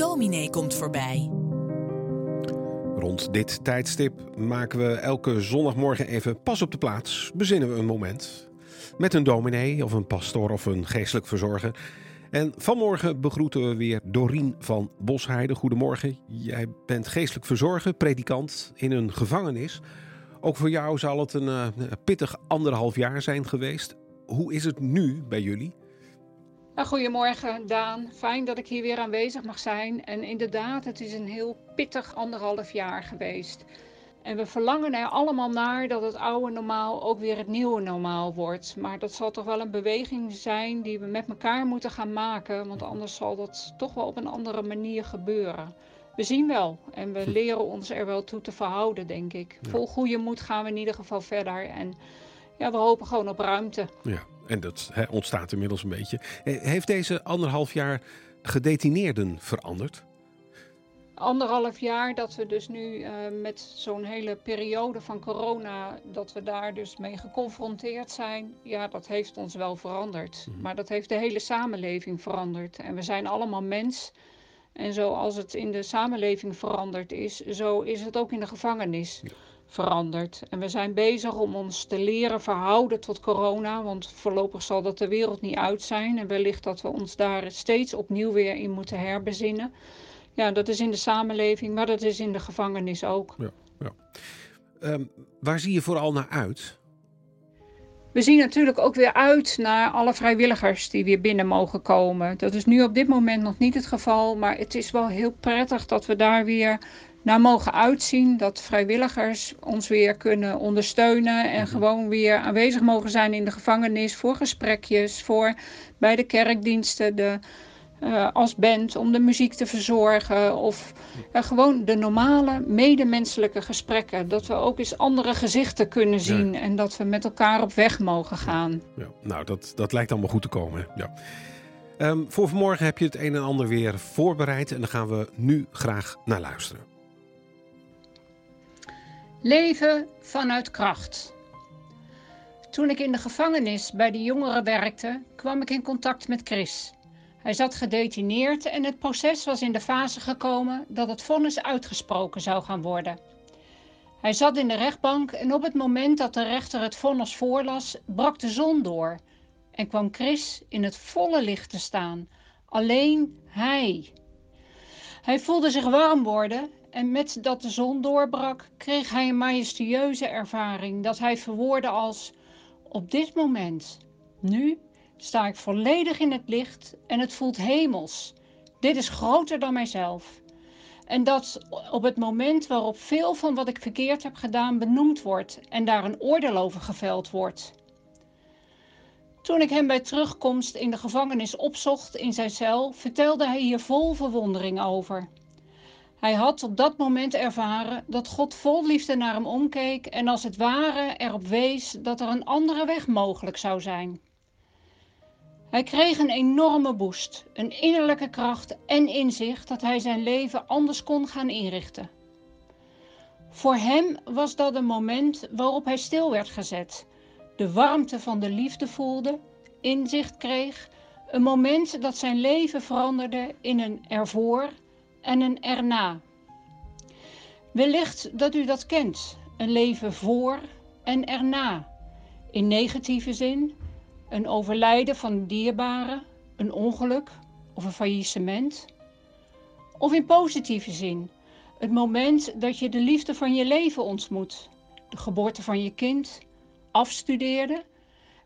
dominee komt voorbij. Rond dit tijdstip maken we elke zondagmorgen even pas op de plaats. Bezinnen we een moment. Met een dominee of een pastoor of een geestelijk verzorger. En vanmorgen begroeten we weer Dorien van Bosheide. Goedemorgen. Jij bent geestelijk verzorger, predikant in een gevangenis. Ook voor jou zal het een uh, pittig anderhalf jaar zijn geweest. Hoe is het nu bij jullie? Nou, goedemorgen Daan, fijn dat ik hier weer aanwezig mag zijn. En inderdaad, het is een heel pittig anderhalf jaar geweest. En we verlangen er allemaal naar dat het oude normaal ook weer het nieuwe normaal wordt. Maar dat zal toch wel een beweging zijn die we met elkaar moeten gaan maken. Want anders zal dat toch wel op een andere manier gebeuren. We zien wel en we hm. leren ons er wel toe te verhouden, denk ik. Vol goede moed gaan we in ieder geval verder. En ja, we hopen gewoon op ruimte. Ja, en dat ontstaat inmiddels een beetje. Eh, heeft deze anderhalf jaar gedetineerden veranderd? Anderhalf jaar dat we dus nu uh, met zo'n hele periode van corona, dat we daar dus mee geconfronteerd zijn, ja, dat heeft ons wel veranderd. Mhm. Maar dat heeft de hele samenleving veranderd. En we zijn allemaal mens. En zoals het in de samenleving veranderd is, zo is het ook in de gevangenis. Ja veranderd. En we zijn bezig om ons te leren verhouden tot corona, want voorlopig zal dat de wereld niet uit zijn. En wellicht dat we ons daar steeds opnieuw weer in moeten herbezinnen. Ja, dat is in de samenleving, maar dat is in de gevangenis ook. Ja, ja. Um, waar zie je vooral naar uit? We zien natuurlijk ook weer uit naar alle vrijwilligers die weer binnen mogen komen. Dat is nu op dit moment nog niet het geval, maar het is wel heel prettig dat we daar weer naar mogen uitzien. Dat vrijwilligers ons weer kunnen ondersteunen en mhm. gewoon weer aanwezig mogen zijn in de gevangenis voor gesprekjes, voor bij de kerkdiensten, de, uh, als band om de muziek te verzorgen of uh, gewoon de normale medemenselijke gesprekken. Dat we ook eens andere gezichten kunnen zien en dat we met elkaar op weg mogen gaan. Ja, nou, dat, dat lijkt allemaal goed te komen. Ja. Um, voor vanmorgen heb je het een en ander weer voorbereid en daar gaan we nu graag naar luisteren. Leven vanuit kracht. Toen ik in de gevangenis bij de jongeren werkte, kwam ik in contact met Chris. Hij zat gedetineerd en het proces was in de fase gekomen dat het vonnis uitgesproken zou gaan worden. Hij zat in de rechtbank en op het moment dat de rechter het vonnis voorlas, brak de zon door en kwam Chris in het volle licht te staan. Alleen hij. Hij voelde zich warm worden en met dat de zon doorbrak, kreeg hij een majestueuze ervaring dat hij verwoordde als: Op dit moment, nu, sta ik volledig in het licht en het voelt hemels. Dit is groter dan mijzelf. En dat op het moment waarop veel van wat ik verkeerd heb gedaan benoemd wordt en daar een oordeel over geveld wordt. Toen ik hem bij terugkomst in de gevangenis opzocht in zijn cel, vertelde hij hier vol verwondering over. Hij had op dat moment ervaren dat God vol liefde naar hem omkeek en als het ware erop wees dat er een andere weg mogelijk zou zijn. Hij kreeg een enorme boost, een innerlijke kracht en inzicht dat hij zijn leven anders kon gaan inrichten. Voor hem was dat een moment waarop hij stil werd gezet, de warmte van de liefde voelde, inzicht kreeg, een moment dat zijn leven veranderde in een ervoor en een erna. Wellicht dat u dat kent, een leven voor en erna. In negatieve zin, een overlijden van een dierbare, een ongeluk of een faillissement. Of in positieve zin, het moment dat je de liefde van je leven ontmoet, de geboorte van je kind, afstudeerde,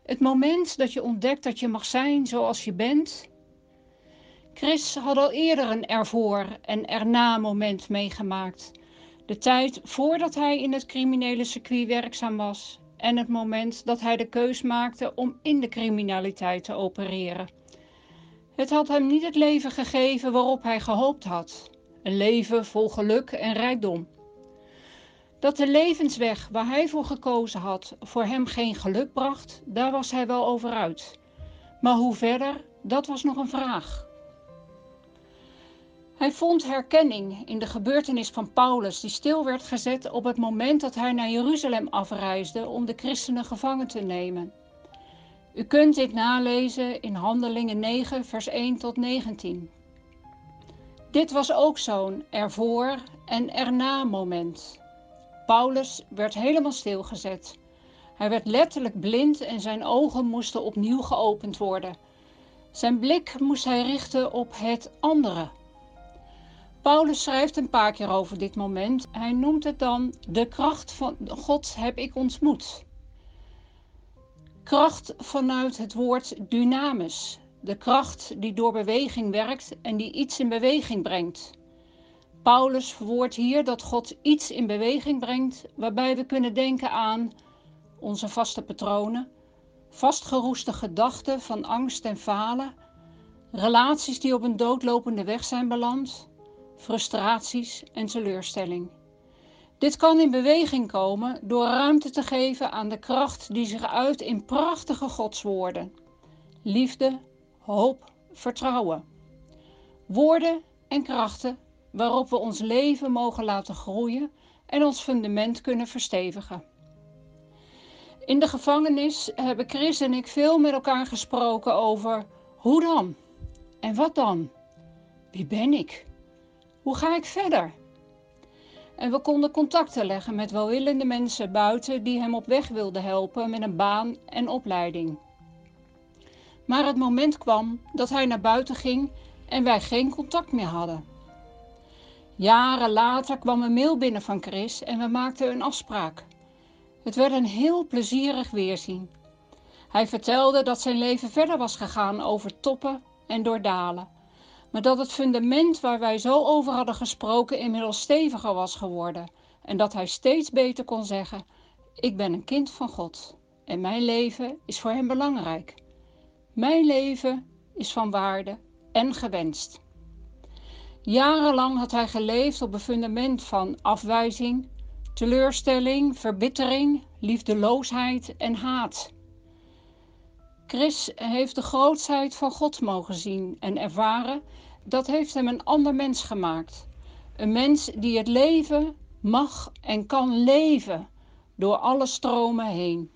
het moment dat je ontdekt dat je mag zijn zoals je bent Chris had al eerder een ervoor en erna moment meegemaakt. De tijd voordat hij in het criminele circuit werkzaam was en het moment dat hij de keus maakte om in de criminaliteit te opereren. Het had hem niet het leven gegeven waarop hij gehoopt had. Een leven vol geluk en rijkdom. Dat de levensweg waar hij voor gekozen had voor hem geen geluk bracht, daar was hij wel over uit. Maar hoe verder, dat was nog een vraag. Hij vond herkenning in de gebeurtenis van Paulus, die stil werd gezet op het moment dat hij naar Jeruzalem afreisde om de christenen gevangen te nemen. U kunt dit nalezen in Handelingen 9, vers 1 tot 19. Dit was ook zo'n ervoor en erna moment. Paulus werd helemaal stilgezet. Hij werd letterlijk blind en zijn ogen moesten opnieuw geopend worden. Zijn blik moest hij richten op het andere. Paulus schrijft een paar keer over dit moment. Hij noemt het dan de kracht van God heb ik ontmoet. Kracht vanuit het woord dynamis, de kracht die door beweging werkt en die iets in beweging brengt. Paulus verwoordt hier dat God iets in beweging brengt, waarbij we kunnen denken aan onze vaste patronen, vastgeroeste gedachten van angst en falen, relaties die op een doodlopende weg zijn beland, frustraties en teleurstelling. Dit kan in beweging komen door ruimte te geven aan de kracht die zich uit in prachtige godswoorden. Liefde, hoop, vertrouwen. Woorden en krachten waarop we ons leven mogen laten groeien en ons fundament kunnen verstevigen. In de gevangenis hebben Chris en ik veel met elkaar gesproken over hoe dan? En wat dan? Wie ben ik? Hoe ga ik verder? En we konden contacten leggen met welwillende mensen buiten die hem op weg wilden helpen met een baan en opleiding. Maar het moment kwam dat hij naar buiten ging en wij geen contact meer hadden. Jaren later kwam een mail binnen van Chris en we maakten een afspraak. Het werd een heel plezierig weerzien. Hij vertelde dat zijn leven verder was gegaan over toppen en door dalen, maar dat het fundament waar wij zo over hadden gesproken inmiddels steviger was geworden en dat hij steeds beter kon zeggen: Ik ben een kind van God en mijn leven is voor hem belangrijk. Mijn leven is van waarde en gewenst. Jarenlang had hij geleefd op een fundament van afwijzing, teleurstelling, verbittering, liefdeloosheid en haat. Chris heeft de grootheid van God mogen zien en ervaren. Dat heeft hem een ander mens gemaakt. Een mens die het leven mag en kan leven door alle stromen heen.